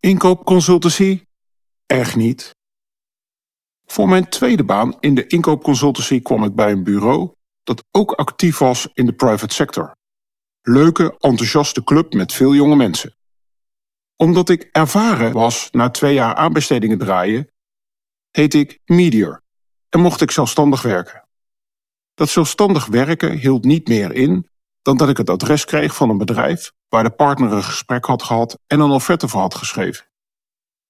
Inkoopconsultancy? Echt niet. Voor mijn tweede baan in de inkoopconsultancy kwam ik bij een bureau dat ook actief was in de private sector. Leuke, enthousiaste club met veel jonge mensen. Omdat ik ervaren was na twee jaar aanbestedingen draaien, heet ik Meteor en mocht ik zelfstandig werken. Dat zelfstandig werken hield niet meer in dan dat ik het adres kreeg van een bedrijf waar de partner een gesprek had gehad en een offerte voor had geschreven.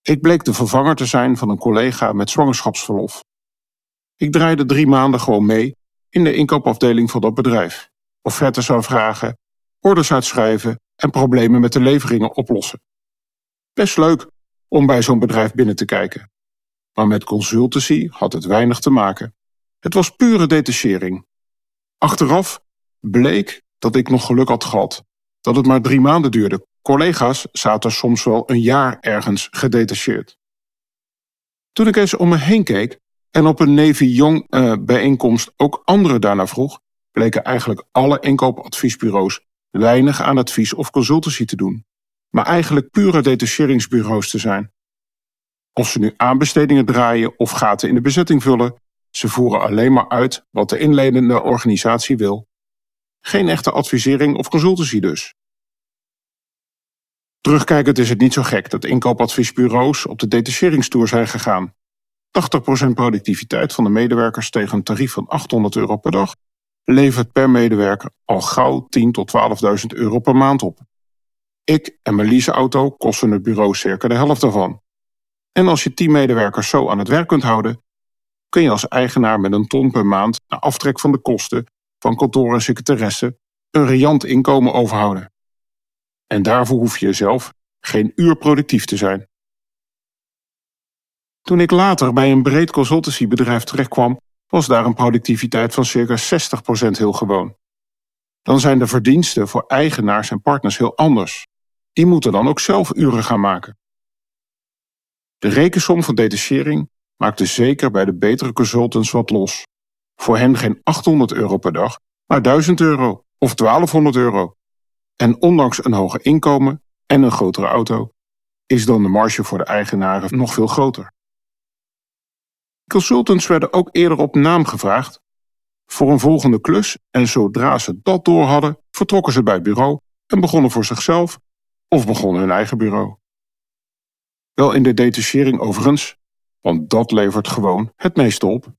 Ik bleek de vervanger te zijn van een collega met zwangerschapsverlof. Ik draaide drie maanden gewoon mee in de inkoopafdeling van dat bedrijf. Offertes zou vragen, orders uitschrijven en problemen met de leveringen oplossen. Best leuk om bij zo'n bedrijf binnen te kijken. Maar met consultancy had het weinig te maken. Het was pure detachering. Achteraf bleek dat ik nog geluk had gehad. Dat het maar drie maanden duurde. Collega's zaten soms wel een jaar ergens gedetacheerd. Toen ik eens om me heen keek en op een Navy Young uh, bijeenkomst ook anderen daarna vroeg, bleken eigenlijk alle inkoopadviesbureaus weinig aan advies of consultancy te doen, maar eigenlijk pure detacheringsbureaus te zijn. Of ze nu aanbestedingen draaien of gaten in de bezetting vullen, ze voeren alleen maar uit wat de inledende organisatie wil. Geen echte advisering of consultancy dus. Terugkijkend is het niet zo gek dat inkoopadviesbureaus op de detacheringstoer zijn gegaan. 80% productiviteit van de medewerkers tegen een tarief van 800 euro per dag levert per medewerker al gauw 10.000 tot 12.000 euro per maand op. Ik en mijn leaseauto kosten het bureau circa de helft daarvan. En als je 10 medewerkers zo aan het werk kunt houden, kun je als eigenaar met een ton per maand na aftrek van de kosten van kantoor en secretaresse een riant inkomen overhouden. En daarvoor hoef je zelf geen uur productief te zijn. Toen ik later bij een breed consultancybedrijf terechtkwam, was daar een productiviteit van circa 60% heel gewoon. Dan zijn de verdiensten voor eigenaars en partners heel anders. Die moeten dan ook zelf uren gaan maken. De rekensom van detachering maakte zeker bij de betere consultants wat los. Voor hen geen 800 euro per dag, maar 1000 euro of 1200 euro. En ondanks een hoger inkomen en een grotere auto, is dan de marge voor de eigenaren nog veel groter. Consultants werden ook eerder op naam gevraagd voor een volgende klus en zodra ze dat door hadden, vertrokken ze bij het bureau en begonnen voor zichzelf of begonnen hun eigen bureau. Wel in de detachering overigens, want dat levert gewoon het meeste op.